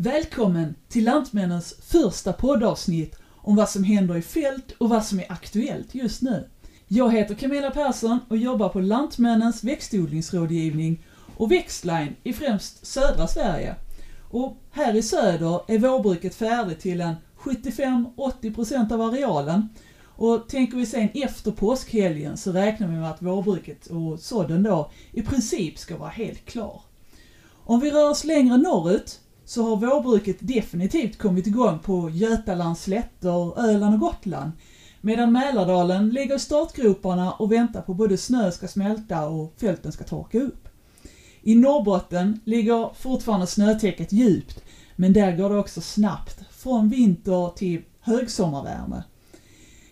Välkommen till Lantmännens första poddavsnitt om vad som händer i fält och vad som är aktuellt just nu. Jag heter Camilla Persson och jobbar på Lantmännens växtodlingsrådgivning och Växtline i främst södra Sverige. Och här i söder är vårbruket färdigt till en 75-80% av arealen. Och tänker vi sen efter påskhelgen så räknar vi med att vårbruket och sådden då i princip ska vara helt klar. Om vi rör oss längre norrut så har vårbruket definitivt kommit igång på Götalands slätter, Öland och Gotland. Medan Mälardalen ligger i startgroparna och väntar på både snö ska smälta och fälten ska torka upp. I Norrbotten ligger fortfarande snötäcket djupt, men där går det också snabbt från vinter till högsommarvärme.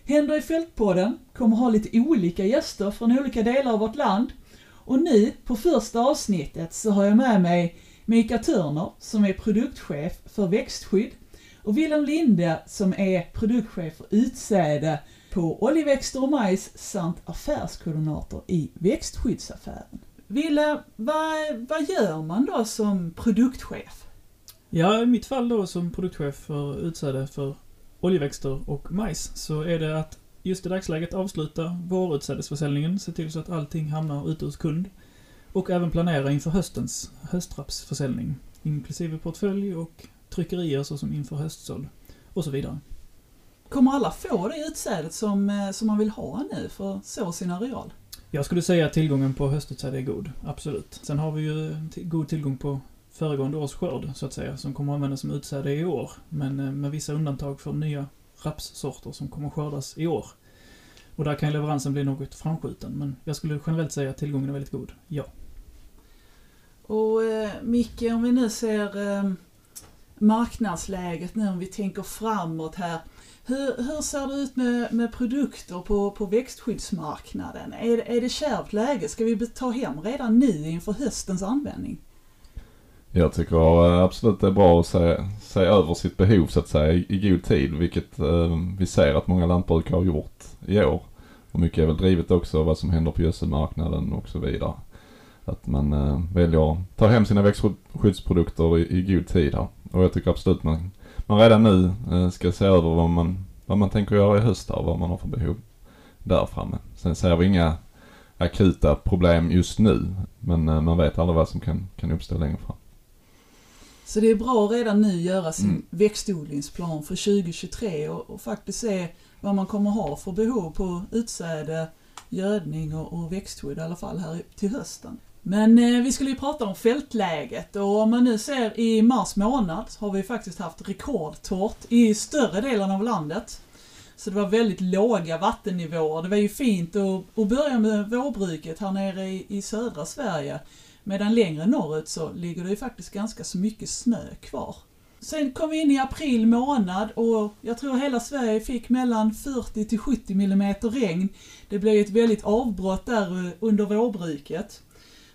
Händer i fältpodden kommer ha lite olika gäster från olika delar av vårt land. Och nu, på första avsnittet, så har jag med mig Mika Törner som är produktchef för växtskydd och Wilhelm Linde som är produktchef för utsäde på oljeväxter och majs samt affärskoordinator i växtskyddsaffären. Ville, vad, vad gör man då som produktchef? Ja, i mitt fall då som produktchef för utsäde för oljeväxter och majs så är det att just i dagsläget avsluta vårutsädesförsäljningen, se till så att allting hamnar ute hos kund och även planera inför höstens höstrapsförsäljning, inklusive portfölj och tryckerier såsom inför höstsådd och så vidare. Kommer alla få det utsädet som, eh, som man vill ha nu för att så sin areal? Jag skulle säga att tillgången på höstutsäde är god, absolut. Sen har vi ju god tillgång på föregående års skörd, så att säga, som kommer att användas som utsäde i år. Men eh, med vissa undantag för nya rapssorter som kommer att skördas i år. Och där kan leveransen bli något framskjuten, men jag skulle generellt säga att tillgången är väldigt god, ja. Och eh, Micke, om vi nu ser eh, marknadsläget nu, om vi tänker framåt här. Hur, hur ser det ut med, med produkter på, på växtskyddsmarknaden? Är, är det kärvt läge? Ska vi ta hem redan nu inför höstens användning? Jag tycker eh, absolut det är bra att se, se över sitt behov så att säga i, god tid, vilket eh, vi ser att många lantbrukare har gjort i år. Och mycket är väl drivet också vad som händer på gödselmarknaden och så vidare. Att man eh, väljer att ta hem sina växtskyddsprodukter i, i god tid här. Och jag tycker absolut man, man redan nu eh, ska se över vad man, vad man tänker göra i höst och vad man har för behov där framme. Sen ser vi inga akuta problem just nu, men eh, man vet aldrig vad som kan, kan uppstå längre fram. Så det är bra att redan nu göra sin mm. växtodlingsplan för 2023 och, och, faktiskt se vad man kommer ha för behov på utsäde, gödning och, och växtskydd i alla fall här till hösten. Men eh, vi skulle ju prata om fältläget och om man nu ser i mars månad har vi faktiskt haft rekordtorrt i större delen av landet. Så det var väldigt låga vattennivåer. Det var ju fint att, att börja med vårbruket här nere i, i södra Sverige. Medan längre norrut så ligger det ju faktiskt ganska så mycket snö kvar. Sen kom vi in i april månad och jag tror hela Sverige fick mellan 40 till 70 mm regn. Det blev ett väldigt avbrott där under vårbruket.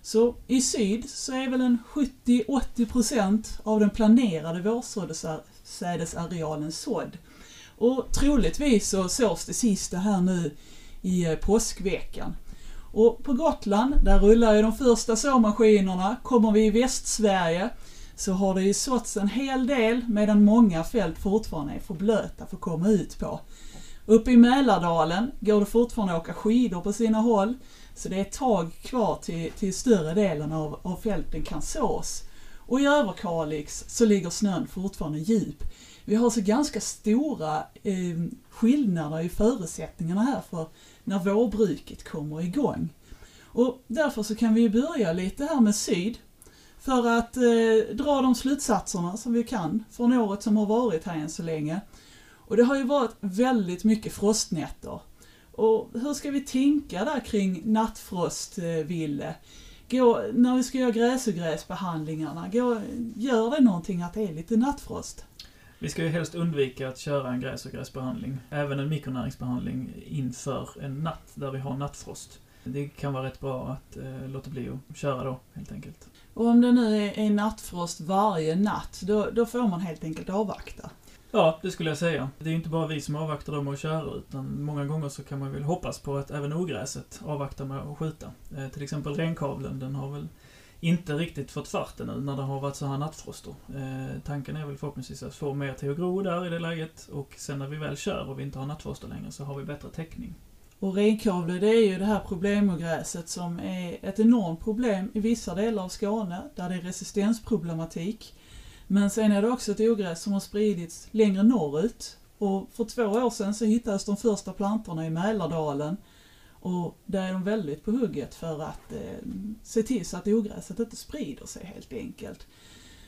Så i syd så är väl en 70-80% av den planerade vårsädesarealen sådd. Och troligtvis så sås det sista här nu i eh, påskveckan. Och på Gotland, där rullar ju de första såmaskinerna. Kommer vi i Västsverige så har det ju såtts en hel del medan många fält fortfarande är för blöta för att komma ut på. Uppe i Mälardalen går det fortfarande att åka skidor på sina håll. Så det är ett tag kvar till, till större delen av, av fälten kan sås. Och i Överkalix så ligger snön fortfarande djup. Vi har så ganska stora eh, skillnader i förutsättningarna här för när vårbruket kommer igång. Och därför så kan vi börja lite här med syd för att eh, dra de slutsatserna som vi kan från året som har varit här än så länge. Och det har ju varit väldigt mycket frostnätter. Och hur ska vi tänka där kring nattfrost, Ville? Gå, när vi ska göra gräsogräsbehandlingarna, gå, gör det någonting att det är lite nattfrost? Vi ska ju helst undvika att köra en gräsogräsbehandling, även en mikronäringsbehandling, inför en natt där vi har nattfrost. Det kan vara rätt bra att eh, låta bli att köra då, helt enkelt. Och om det nu är, är nattfrost varje natt, då, då får man helt enkelt avvakta? Ja, det skulle jag säga. Det är ju inte bara vi som avvaktar dem att köra, utan många gånger så kan man väl hoppas på att även ogräset avvaktar med att skjuta. Eh, till exempel renkavlen, den har väl inte riktigt fått fart ännu när det har varit så här nattfroster. Eh, tanken är väl förhoppningsvis att få mer till att gro där i det läget och sen när vi väl kör och vi inte har nattfroster längre så har vi bättre täckning. Och renkavle det är ju det här problemogräset som är ett enormt problem i vissa delar av Skåne där det är resistensproblematik. Men sen är det också ett ogräs som har spridits längre norrut och för två år sedan så hittades de första plantorna i Mälardalen och där är de väldigt på hugget för att eh, se till så att ogräset inte sprider sig helt enkelt.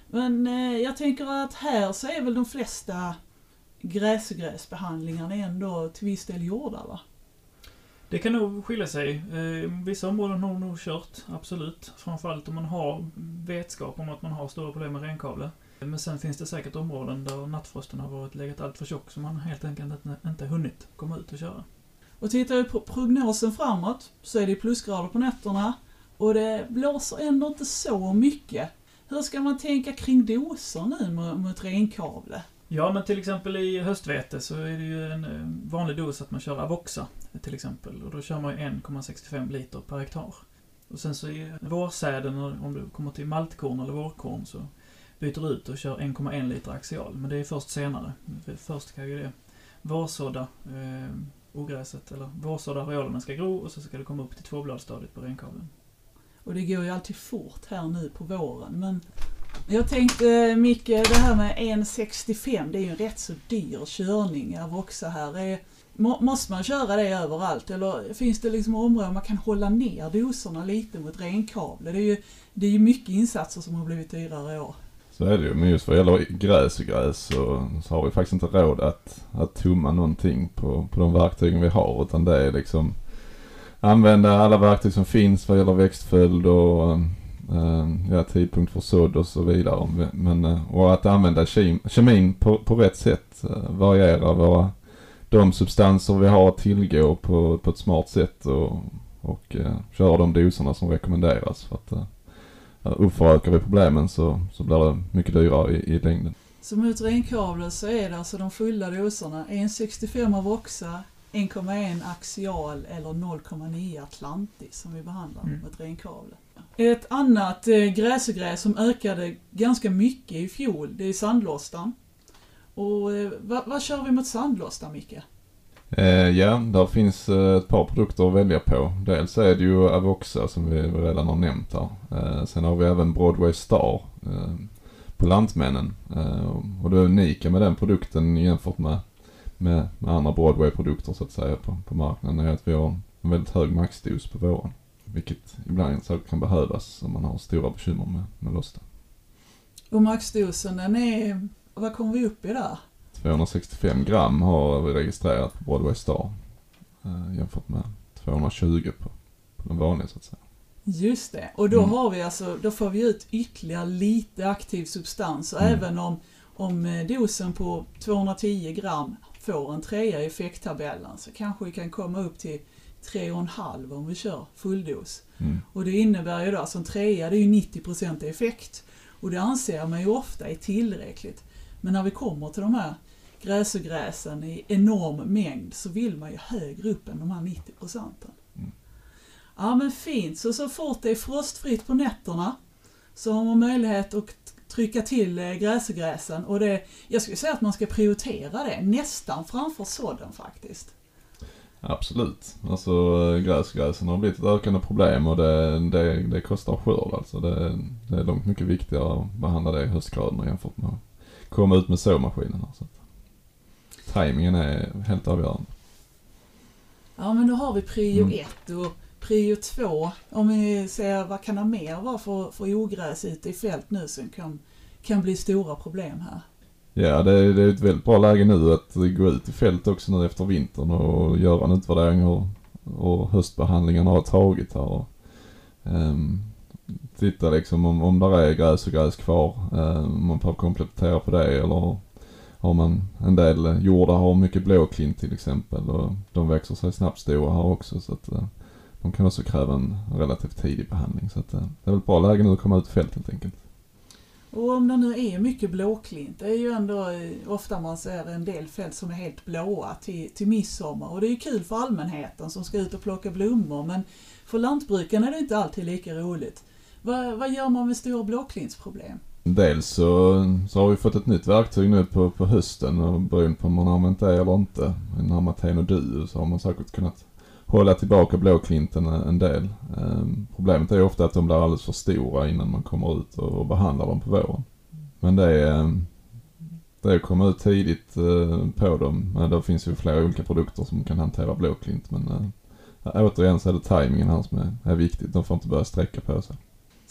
Men eh, jag tänker att här så är väl de flesta gräsgräsbehandlingarna ändå till viss del gjorda va? Det kan nog skilja sig. Eh, vissa områden har nog kört, absolut. Framförallt om man har vetskap om att man har stora problem med renkavle. Men sen finns det säkert områden där nattfrosten har varit legat allt för tjock så man helt enkelt inte, hunnit komma ut och köra. Och tittar vi på prognosen framåt så är det plusgrader på nätterna och det blåser ändå inte så mycket. Hur ska man tänka kring doser nu mot, renkavle? Ja, men till exempel i höstvete så är det ju en eh, vanlig dos att man kör Avoxa till exempel. Och då kör man ju 1,65 liter per hektar. Och sen så i vårsäden, om du kommer till maltkorn eller vårkorn, så byter ut och kör 1,1 liter axial. Men det är först senare. Först kan ju det vårsådda eh, ogräset, eller vårsådda arealerna ska gro och så ska det komma upp till tvåbladsstadiet på renkavlen. Och det går ju alltid fort här nu på våren. Men jag tänkte eh, Micke, det här med 1,65 det är ju en rätt så dyr körning av också här. Är, måste man köra det överallt eller finns det liksom områden man kan hålla ner doserna lite mot renkavle? Det är ju, det är ju mycket insatser som har blivit dyrare i år. Så är det ju, men just vad gäller gräs och gräs så, så har vi faktiskt inte råd att, att tumma någonting på, på de verktygen vi har utan det är liksom använda alla verktyg som finns vad gäller växtföljd och äh, ja, tidpunkt för sådd och så vidare. Men, eh, och att använda kem, kemin på, på rätt sätt, eh, äh, variera våra, de substanser vi har att tillgå på, på ett smart sätt och, och äh, köra de doserna som rekommenderas. För att, uppförökar vi problemen så, så blir det mycket dyrare i, i längden. Så mot renkavle så är det alltså de fulla doserna 1,65 av Oxa, 1,1 axial eller 0,9 atlantis som vi behandlar mm. mot renkavle. Ett annat eh, gräsegräs som ökade ganska mycket i fjol, det är sandlostan. Och eh, vad, vad kör vi mot sandlostan, Micke? Eh, ja, där finns eh, ett par produkter att välja på. Dels är det ju Avoxa som vi redan har nämnt här. Eh, sen har vi även Broadway Star eh, på Lantmännen. Eh, och det unika med den produkten jämfört med, med, med andra Broadway-produkter så att säga på, på marknaden är att vi har en väldigt hög maxdos på våren. Vilket ibland så kan behövas om man har stora bekymmer med, med losta. Och maxdosen den är, vad kommer vi upp i där? 265 gram har vi registrerat på Broadway Star. Eh, jämfört med 220 på, på den vanliga så att säga. Just det, och då mm. har vi alltså, då får vi ut ytterligare lite aktiv substans. Och mm. även om, om eh, dosen på 210 gram får en trea i effekttabellen så kanske vi kan komma upp till 3,5 om vi kör fulldos. Mm. Och det innebär ju då, alltså en trea det är ju 90% effekt. Och det anser man ju ofta är tillräckligt. Men när vi kommer till de här gräsogräsen i enorm mängd så vill man ju högre upp än de här 90 procenten. Mm. Ja men fint, så så fort det är frostfritt på nätterna så har man möjlighet att trycka till eh, gräsogräsen och det, jag skulle säga att man ska prioritera det nästan framför sådden faktiskt. Absolut. Alltså gräsgräsen har blivit ett ökande problem och det, det, det kostar skörd alltså. Det, det är långt mycket viktigare att behandla det i höstgrödorna jämfört med att komma ut med såmaskinen. Så Timingen är helt avgörande. Ja men då har vi prio 1 mm. och prio 2. Om vi ser vad kan det mer vara för, för ogräs ute i fält nu som kan, kan bli stora problem här? Ja det är, det är ett väldigt bra läge nu att gå ut i fält också nu efter vintern och göra en utvärdering hur, hur höstbehandlingen har tagit här. Och, um, titta liksom om, om där är gräs och gräs kvar, um, man får komplettera på det eller har man en del jordar har mycket blåklint till exempel och de växer sig snabbt stora här också så att eh, de kan också kräva en relativt tidig behandling. Så att, eh, det är väl ett bra läge nu att komma ut i fält helt enkelt. Och om det nu är mycket blåklint, det är ju ändå eh, ofta man ser en del fält som är helt blåa till, till midsommar och det är ju kul för allmänheten som ska ut och plocka blommor men för lantbrukarna är det inte alltid lika roligt. Vad, vad gör man med stora blåklintsproblem? Dels så, så har vi fått ett nytt verktyg nu på, på hösten och beroende på om man har använt det eller inte, en Harmateno Duo, så har man säkert kunnat hålla tillbaka blåklinten en del. Ehm, problemet är ju ofta att de blir alldeles för stora innan man kommer ut och, och behandlar dem på våren. Men det är, ehm, det är att komma ut tidigt eh, på dem. Men det finns ju flera olika produkter som kan hantera blåklint men eh, återigen så är det tajmingen här som är, är viktigt. De får inte börja sträcka på sig.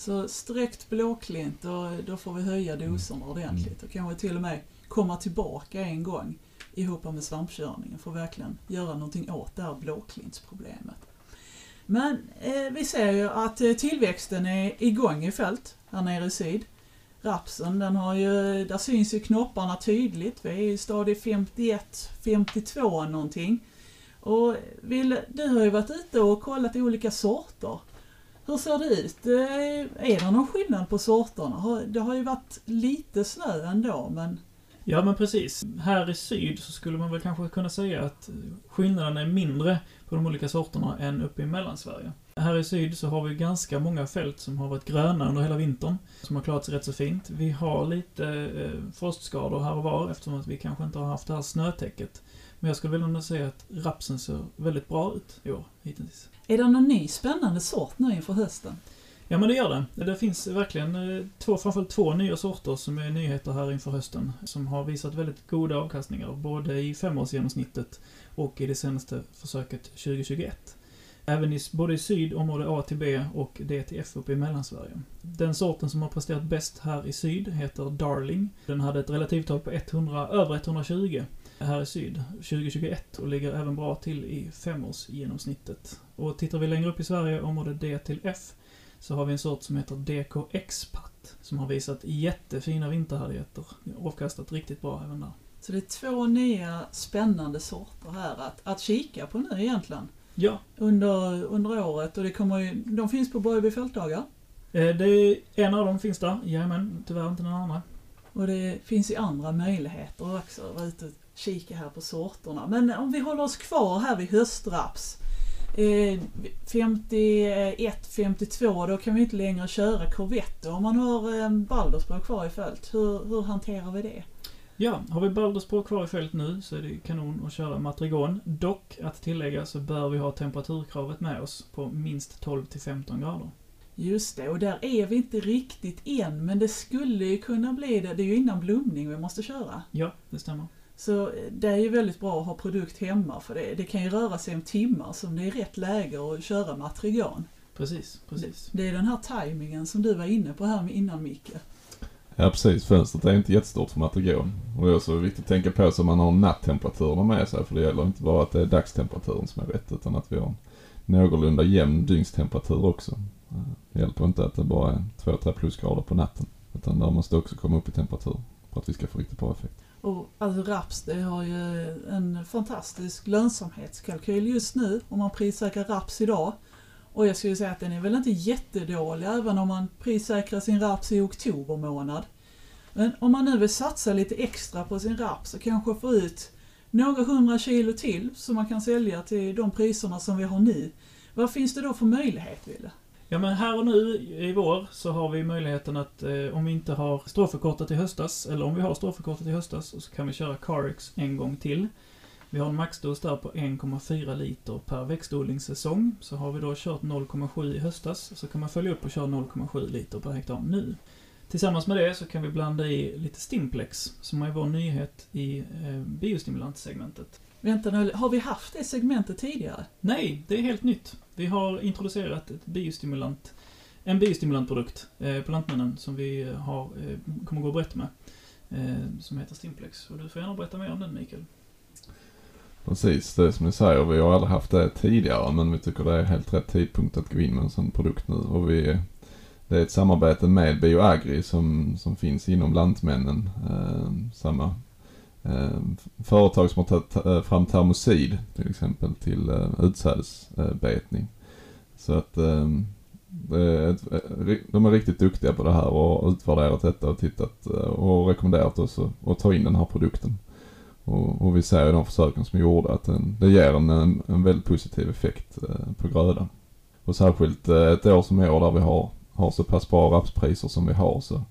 Så sträckt blåklint, då, då får vi höja doserna ordentligt och kanske till och med komma tillbaka en gång ihop med svampkörningen för att verkligen göra någonting åt det här blåklintsproblemet. Men eh, vi ser ju att eh, tillväxten är igång i fält här nere i syd. Rapsen, den har ju, där syns ju knopparna tydligt. Vi är i stadie 51, 52 någonting. Och vill, du har ju varit ute och kollat olika sorter. Hur ser det ut? Är det någon skillnad på sorterna? Det har ju varit lite snö ändå, men... Ja, men precis. Här i syd så skulle man väl kanske kunna säga att skillnaden är mindre på de olika sorterna än uppe i Mellansverige. Här i syd så har vi ganska många fält som har varit gröna under hela vintern, som har klarat sig rätt så fint. Vi har lite eh, frostskador här och var eftersom att vi kanske inte har haft det här snötäcket. Men jag skulle väl ändå säga att rapsen ser väldigt bra ut i år, hittills. Är det någon ny spännande sort nu inför hösten? Ja men det gör det. Det finns verkligen eh, två, framförallt två nya sorter som är nyheter här inför hösten. Som har visat väldigt goda avkastningar, både i femårsgenomsnittet och i det senaste försöket 2021. Även i, både i syd, område A till B och D till F uppe i Mellansverige. Den sorten som har presterat bäst här i syd heter Darling. Den hade ett relativtal på 100, över 120 här i syd 2021 och ligger även bra till i femårsgenomsnittet. Och tittar vi längre upp i Sverige, område D till F, så har vi en sort som heter DKX Pat som har visat jättefina vinterhärdigheter. Avkastat riktigt bra även där. Så det är två nya spännande sorter här att, att kika på nu egentligen. Ja. Under, under året och det kommer ju, de finns på Borgby fältdagar. Eh, det, en av dem finns där, jajamän, tyvärr inte den andra. Och det finns ju andra möjligheter också att vara ute kika här på sorterna. Men om vi håller oss kvar här vid höstraps. Eh, 51, 52, då kan vi inte längre köra Corvette om man har eh, Baldersbrå kvar i fält. Hur, hur hanterar vi det? Ja, har vi Baldersbrå kvar i fält nu så är det kanon att köra Matrigon. Dock, att tillägga, så bör vi ha temperaturkravet med oss på minst 12 till 15 grader. Just det, och där är vi inte riktigt än, men det skulle ju kunna bli det. Det är ju innan blomning vi måste köra. Ja, det stämmer. Så det är ju väldigt bra att ha produkt hemma för det, det kan ju röra sig om timmar som det är rätt läge att köra Matrigan. Precis, precis. Det är den här tajmingen som du var inne på här innan Micke. Ja precis, fönstret är inte jättestort för Matrigon. Och det är också viktigt att tänka på så man har natttemperaturerna med sig. För det gäller inte bara att det är dagstemperaturen som är rätt utan att vi har någorlunda jämn dygnstemperatur också. Det hjälper inte att det bara är 2-3 plusgrader på natten. Utan där måste också komma upp i temperatur för att vi ska få riktigt bra effekt. Och alltså raps det har ju en fantastisk lönsamhetskalkyl just nu om man prissäkrar raps idag. Och jag skulle säga att den är väl inte jättedålig även om man prissäkrar sin raps i oktober månad. Men om man nu vill satsa lite extra på sin raps och kanske få ut några hundra kilo till som man kan sälja till de priserna som vi har nu. Vad finns det då för möjlighet, Wille? Ja men här och nu i vår så har vi möjligheten att eh, om vi inte har stråförkortat i höstas, eller om vi har stråförkortat i höstas, så kan vi köra Carex en gång till. Vi har en maxdos där på 1,4 liter per växtodlingssäsong. Så har vi då kört 0,7 i höstas, så kan man följa upp och köra 0,7 liter per hektar nu. Tillsammans med det så kan vi blanda i lite Stimplex, som är vår nyhet i eh, biostimulantsegmentet. Vänta nu, har vi haft det segmentet tidigare? Nej, det är helt nytt. Vi har introducerat ett biostimulant, en biostimulantprodukt eh, på Lantmännen som vi har, eh, kommer gå och berätta med. Eh, som heter Stimplex. Och du får gärna berätta mer om den Mikael. Precis, det är som ni säger, vi har aldrig haft det tidigare men vi tycker det är helt rätt tidpunkt att gå in med en sån produkt nu. Och vi, det är ett samarbete med Bioagri som, som finns inom Lantmännen. Eh, samma eh, Eh, företag som har tagit eh, fram termosid till exempel till eh, utsädesbetning. Så att ehm, eh, ett, de är riktigt duktiga på det här och har utvärderat detta och tittat eh, och rekommenderat oss att ta in den här produkten. Och, och vi ser i de försöken som är gjorda att den, det ger en, en, en väldigt positiv effekt eh, på grödan. Och särskilt ett år som i år där vi har har så pass bra rapspriser som vi har så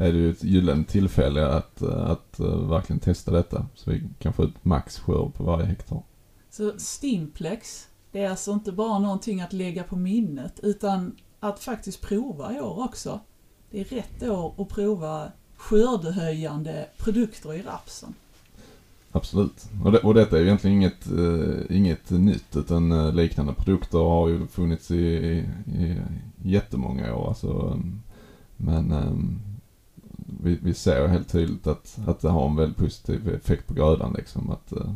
är det ju ett gyllene tillfälle att, eh, att uh, verkligen testa detta. Så vi kan få ut max skörd på varje hektar. Så Stimplex, det är alltså inte bara någonting att lägga på minnet utan att faktiskt prova i år också. Det är rätt år att prova skördehöjande produkter i rapsen. Absolut. Och, det, och detta är egentligen inget, uh, inget nytt utan uh, liknande produkter har ju funnits i, i, i jättemånga år. Alltså, um, men um, vi, vi ser helt tydligt att, att det har en väldigt positiv effekt på grödan liksom. Att, uh,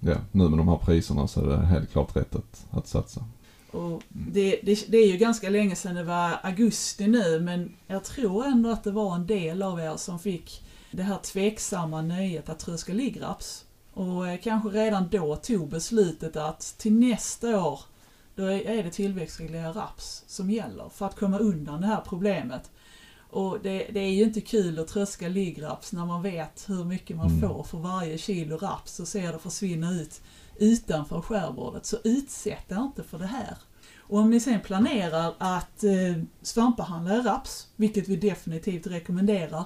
ja, nu med de här priserna så är det helt klart rätt att, att satsa. Och det, det, det, är ju ganska länge sedan det var augusti nu men jag tror ändå att det var en del av er som fick det här tveksamma nöjet att tröska liggraps. Och eh, kanske redan då tog beslutet att till nästa år då är det tillväxtreglerad raps som gäller för att komma undan det här problemet. Och det, det, är ju inte kul att tröska liggraps när man vet hur mycket man mm. får för varje kilo raps och ser det försvinna ut utanför skärbordet. Så utsätt er inte för det här. Och om ni sen planerar att eh, svampbehandla raps, vilket vi definitivt rekommenderar,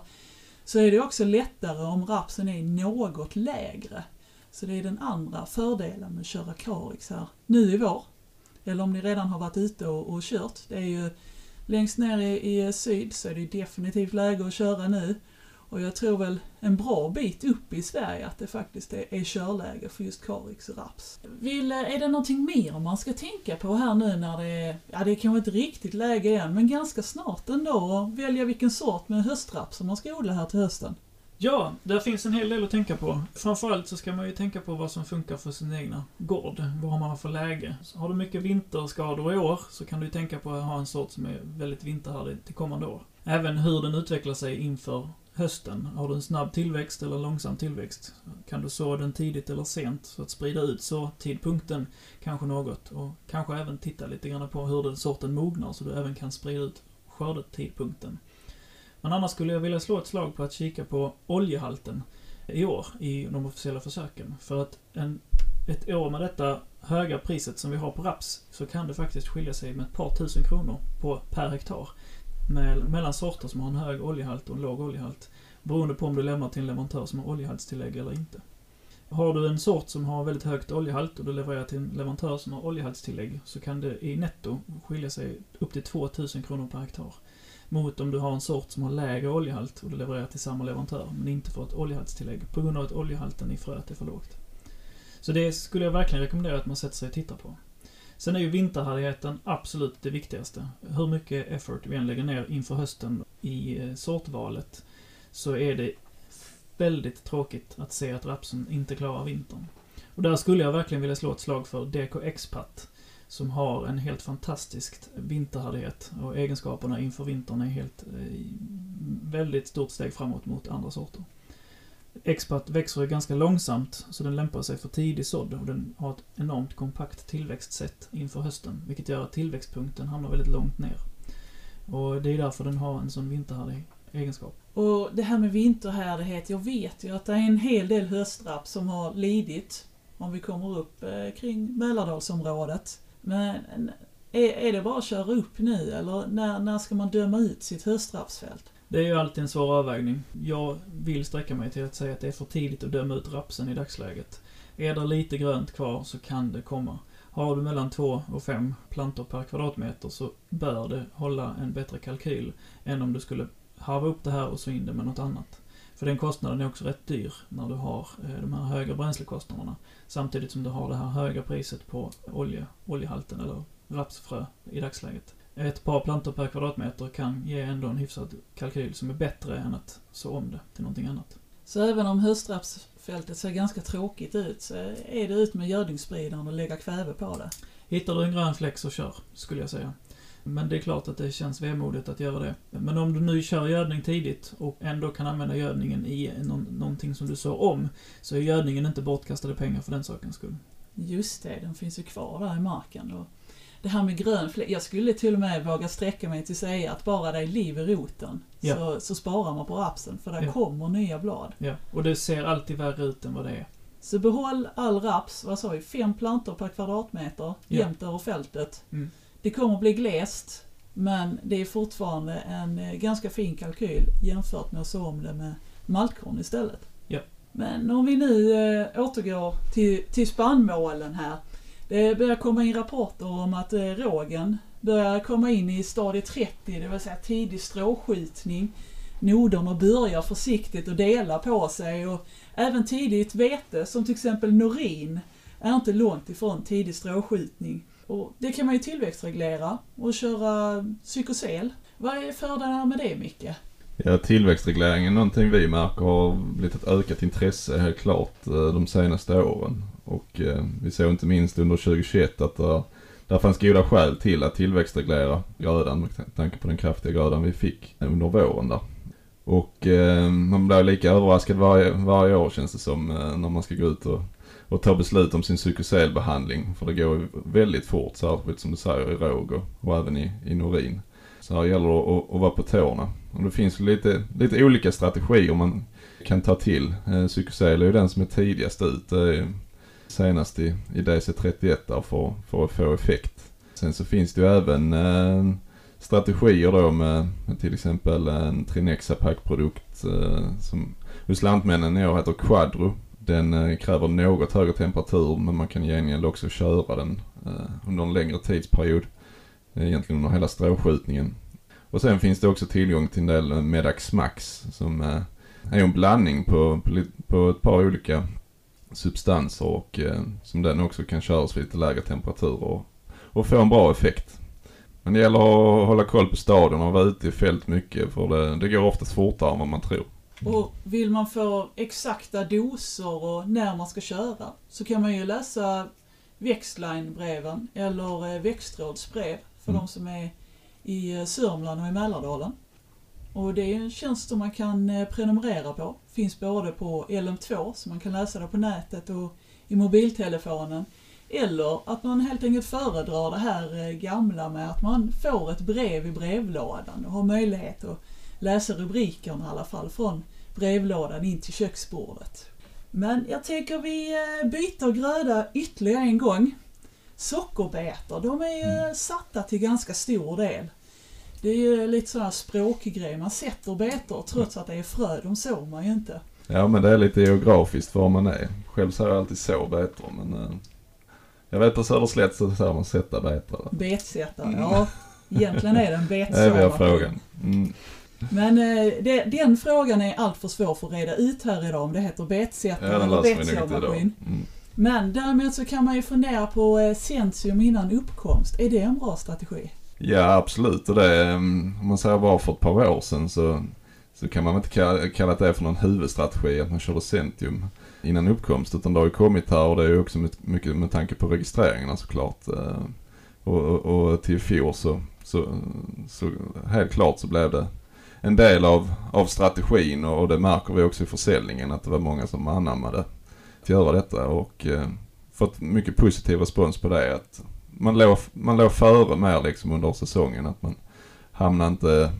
så är det också lättare om rapsen är något lägre. Så det är den andra fördelen med att köra Carix här nu i vår. Eller om ni redan har varit ute och, och kört. Det är ju längst ner i, i syd så är det definitivt läge att köra nu. Och jag tror väl en bra bit upp i Sverige att det faktiskt är, är körläge för just Karix och raps. Vill, är det någonting mer man ska tänka på här nu när det är, ja det är kanske inte riktigt läge än, men ganska snart ändå att välja vilken sort med höstraps som man ska odla här till hösten? Ja, där finns en hel del att tänka på. Framförallt så ska man ju tänka på vad som funkar för sin egna gård. Vad man har för läge. Så har du mycket vinterskador i år så kan du tänka på att ha en sort som är väldigt vinterhärdig till kommande år. Även hur den utvecklar sig inför hösten. Har du en snabb tillväxt eller långsam tillväxt? Kan du så den tidigt eller sent? Så att sprida ut så tidpunkten kanske något. Och kanske även titta lite grann på hur den sorten mognar så du även kan sprida ut skördetidpunkten. Men annars skulle jag vilja slå ett slag på att kika på oljehalten i år i de officiella försöken. För att en, ett år med detta höga priset som vi har på raps så kan det faktiskt skilja sig med ett par tusen kronor på, per hektar med, mellan sorter som har en hög oljehalt och en låg oljehalt. Beroende på om du lämnar till en leverantör som har oljehaltstillägg eller inte. Har du en sort som har väldigt högt oljehalt och du levererar till en leverantör som har oljehaltstillägg så kan det i netto skilja sig upp till 2000 kronor per hektar. Mot om du har en sort som har lägre oljehalt och du levererar till samma leverantör men inte får ett oljehaltstillägg på grund av att oljehalten i fröet är för lågt. Så det skulle jag verkligen rekommendera att man sätter sig och tittar på. Sen är ju vinterhärdigheten absolut det viktigaste. Hur mycket effort vi än lägger ner inför hösten i eh, sortvalet så är det väldigt tråkigt att se att rapsen inte klarar vintern. Och där skulle jag verkligen vilja slå ett slag för DK Expat som har en helt fantastisk vinterhärdighet och egenskaperna inför vintern är helt eh, väldigt stort steg framåt mot andra sorter. Expat växer ganska långsamt, så den lämpar sig för tidig sådd och den har ett enormt kompakt tillväxtsätt inför hösten, vilket gör att tillväxtpunkten hamnar väldigt långt ner. Och det är därför den har en sån vinterhärdig egenskap. Och det här med vinterhärdighet, jag vet ju att det är en hel del höstrapp som har lidit om vi kommer upp eh, kring Mälardalsområdet. Men är, är det bara att köra upp nu eller när, när ska man döma ut sitt höstrapsfält? Det är ju alltid en svår avvägning. Jag vill sträcka mig till att säga att det är för tidigt att döma ut rapsen i dagsläget. Är det lite grönt kvar så kan det komma. Har du mellan två och fem plantor per kvadratmeter så bör det hålla en bättre kalkyl än om du skulle harva upp det här och så in det med något annat. För den kostnaden är också rätt dyr när du har eh, de här höga bränslekostnaderna. Samtidigt som du har det här höga priset på olje, oljehalten eller rapsfrö i dagsläget ett par plantor per kvadratmeter kan ge ändå en hyfsad kalkyl som är bättre än att så om det till någonting annat. Så även om höstrapsfältet ser ganska tråkigt ut så är det ut med gödningsspridaren och lägga kväve på det? Hittar du en grön fläck så kör, skulle jag säga. Men det är klart att det känns vemodigt att göra det. Men om du nu kör gödning tidigt och ändå kan använda gödningen i någon, någonting som du sår om, så är gödningen inte bortkastade pengar för den sakens skull. Just det, den finns ju kvar där i marken. Då det här med grön fläck, jag skulle till och med våga sträcka mig till att säga att bara det är liv i roten ja. så, så sparar man på rapsen för där ja. kommer nya blad. Ja, och det ser alltid värre ut än vad det är. Så behåll all raps, vad sa vi, fem plantor per kvadratmeter ja. jämnt över fältet. Mm. Det kommer bli glest Men det är fortfarande en eh, ganska fin kalkyl jämfört med att så om det med maltkorn istället. Ja. Men om vi nu eh, återgår till, till spannmålen här. Det börjar komma in rapporter om att eh, rågen börjar komma in i stadie 30, det vill säga tidig stråskjutning. Noderna börjar försiktigt att dela på sig och även tidigt vete som till exempel norin är inte långt ifrån tidig stråskjutning. Och det kan man ju tillväxtreglera och köra psykosel. Vad är fördelarna med det Micke? Ja, tillväxtreglering är någonting vi märker har blivit ett ökat intresse helt klart eh, de senaste åren. Och eh, vi såg inte minst under 2021 att det där fanns goda skäl till att tillväxtreglera grödan med tanke på den kraftiga grödan vi fick under våren där. Och eh, man blir lika överraskad varje, varje år känns det som eh, när man ska gå ut och, och tar beslut om sin psykoselbehandling. För det går ju väldigt fort, särskilt som du säger i råg och, och även i, i norin. Så här gäller det att, att vara på tårna. Och det finns lite, lite olika strategier man kan ta till. Eh, psykosel är ju den som är tidigast ut. Det är senast i, i DC31 där för, för att få effekt. Sen så finns det ju även eh, strategier då med, med till exempel en Trinexa-packprodukt eh, som hos Lantmännen i år heter Quadro. Den eh, kräver något högre temperatur men man kan i gengäld också köra den eh, under en längre tidsperiod. Eh, egentligen under hela stråskjutningen. Och sen finns det också tillgång till en del Medax Max som är en blandning på, på, ett par olika substanser och som den också kan köras vid lite lägre temperaturer och, och få en bra effekt. Men det gäller att hålla koll på stadion och vara ute i fält mycket för det, det går oftast fortare än vad man tror. Och vill man få exakta doser och när man ska köra så kan man ju läsa Växtline-breven eller eh, växtrådsbrev för Mm. de som är i eh, Sörmland och i Mälardalen. Och det är en tjänst som man kan eh, prenumerera på. Finns både på LM2, så man kan läsa det på nätet och i mobiltelefonen. Eller att man helt enkelt föredrar det här gamla med att man får ett brev i brevlådan och har möjlighet att läsa rubrikerna i alla fall från brevlådan in till köksbordet. Men jag tänker vi eh, byter gröda ytterligare en gång. Sockerbetor, de är ju Mm. satta till ganska stor del. Det är ju lite sån här språkgrej, man sätter betor trots att det är frö, de sår man ju inte. Ja men det är lite geografiskt var man är. Själv säger jag alltid så betor men eh, jag vet på Söderslätt så säger man sätta betor. Betsättare, Mm. ja. Egentligen är det en Det är frågan. Mm. Men eh, det, den frågan är alltför svår för att reda ut här idag om det heter betsättare Ja eller betsåmaskin. Mm. Men däremot så kan man ju fundera på eh, Centium innan uppkomst. Är det en bra strategi? Ja absolut och det, mm, om man säger bara för ett par år sedan så, så kan man inte kalla, kalla det för någon huvudstrategi att man körde Centium innan uppkomst utan det har ju kommit här och det är ju också mycket, mycket med tanke på registreringarna såklart. Eh, Och, och, och till i fjol så, så, så helt klart så blev det en del av, av strategin och, och det märker vi också i försäljningen att det var många som anammade att göra detta och eh, fått mycket positiv respons på det. Att man låg, man låg före mer liksom under säsongen. Att man hamnar inte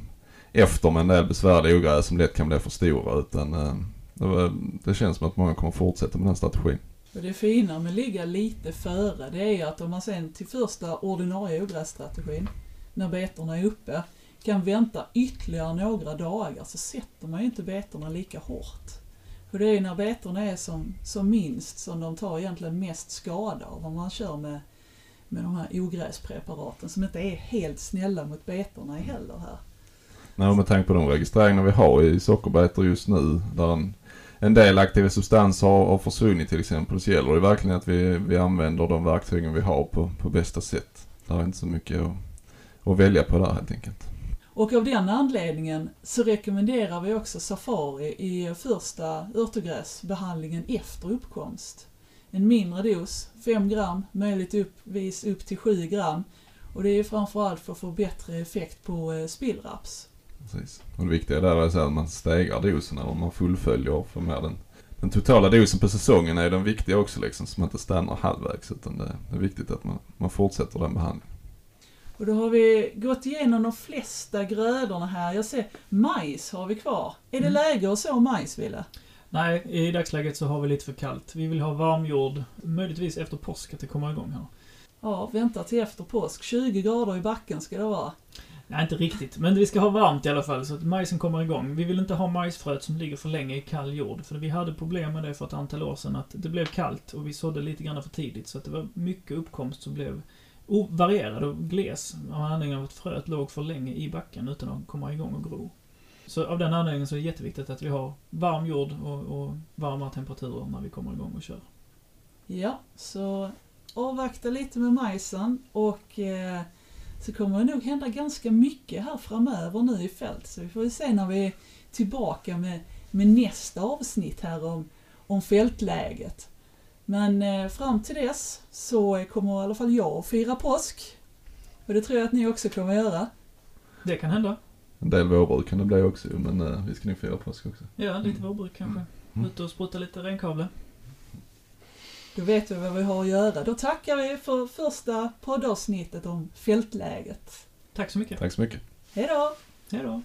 efter med en del besvärliga ogräs som lätt kan bli för stora utan eh, det, var, det känns som att många kommer fortsätta med den strategin. Och det fina med att ligga lite före det är ju att om man sen till första ordinarie ogrässtrategin, när betorna är uppe, kan vänta ytterligare några dagar så sätter man ju inte betorna lika hårt. För det är ju när betorna är som, som minst som de tar egentligen mest skada av om man kör med, med de här ogräspreparaten som inte är helt snälla mot betorna heller här. Nej, med tanke på de registreringar vi har i sockerbetor just nu där en, en del aktiva substanser har, har försvunnit till exempel så gäller det verkligen att vi, vi använder de verktygen vi har på, på bästa sätt. Det är inte så mycket att, att välja på där helt enkelt. Och av den anledningen så rekommenderar vi också Safari i första örtogräsbehandlingen efter uppkomst. En mindre dos, 5 gram, möjligtvis upp till 7 gram. Och det är framförallt för att få bättre effekt på eh, spillraps. Precis. Och det viktiga där är att man stegrar dosen eller man fullföljer för mer den, den totala dosen på säsongen är den viktiga också liksom så man inte stannar halvvägs utan det, det är viktigt att man, man fortsätter den behandlingen. Och då har vi gått igenom de flesta grödorna här. Jag ser majs har vi kvar. Är det Mm. läge att så majs, Wille? Nej, i dagsläget så har vi lite för kallt. Vi vill ha varm jord, möjligtvis efter påsk att det kommer igång här. Ja, vänta till efter påsk. 20 grader i backen ska det vara. Nej, inte riktigt. Men vi ska ha varmt i alla fall så att majsen kommer igång. Vi vill inte ha majsfröet som ligger för länge i kall jord. För vi hade problem med det för ett antal år sedan. Att det blev kallt och vi sådde lite grann för tidigt. Så att det var mycket uppkomst som blev varierad och gles. Av anledningen av att fröet låg för länge i backen utan att komma igång och gro. Så av den anledningen så är det jätteviktigt att vi har varm jord och, och varma temperaturer när vi kommer igång och kör. Ja, så avvakta lite med majsen och eh, så kommer det nog hända ganska mycket här framöver nu i fält. Så vi får se när vi är tillbaka med, med nästa avsnitt här om, om fältläget. Men eh, fram till dess så kommer i alla fall jag att fira påsk. Och det tror jag att ni också kommer att göra. Det kan hända. En del vårbruk kan det bli också men uh, vi ska nog fira påsk också. Ja, lite vårbruk kanske. Mm. Ute och spruta lite renkavle. Då vet vi vad vi har att göra. Då tackar vi för första poddavsnittet om fältläget. Tack så mycket. Tack så mycket. Hejdå! Hej då.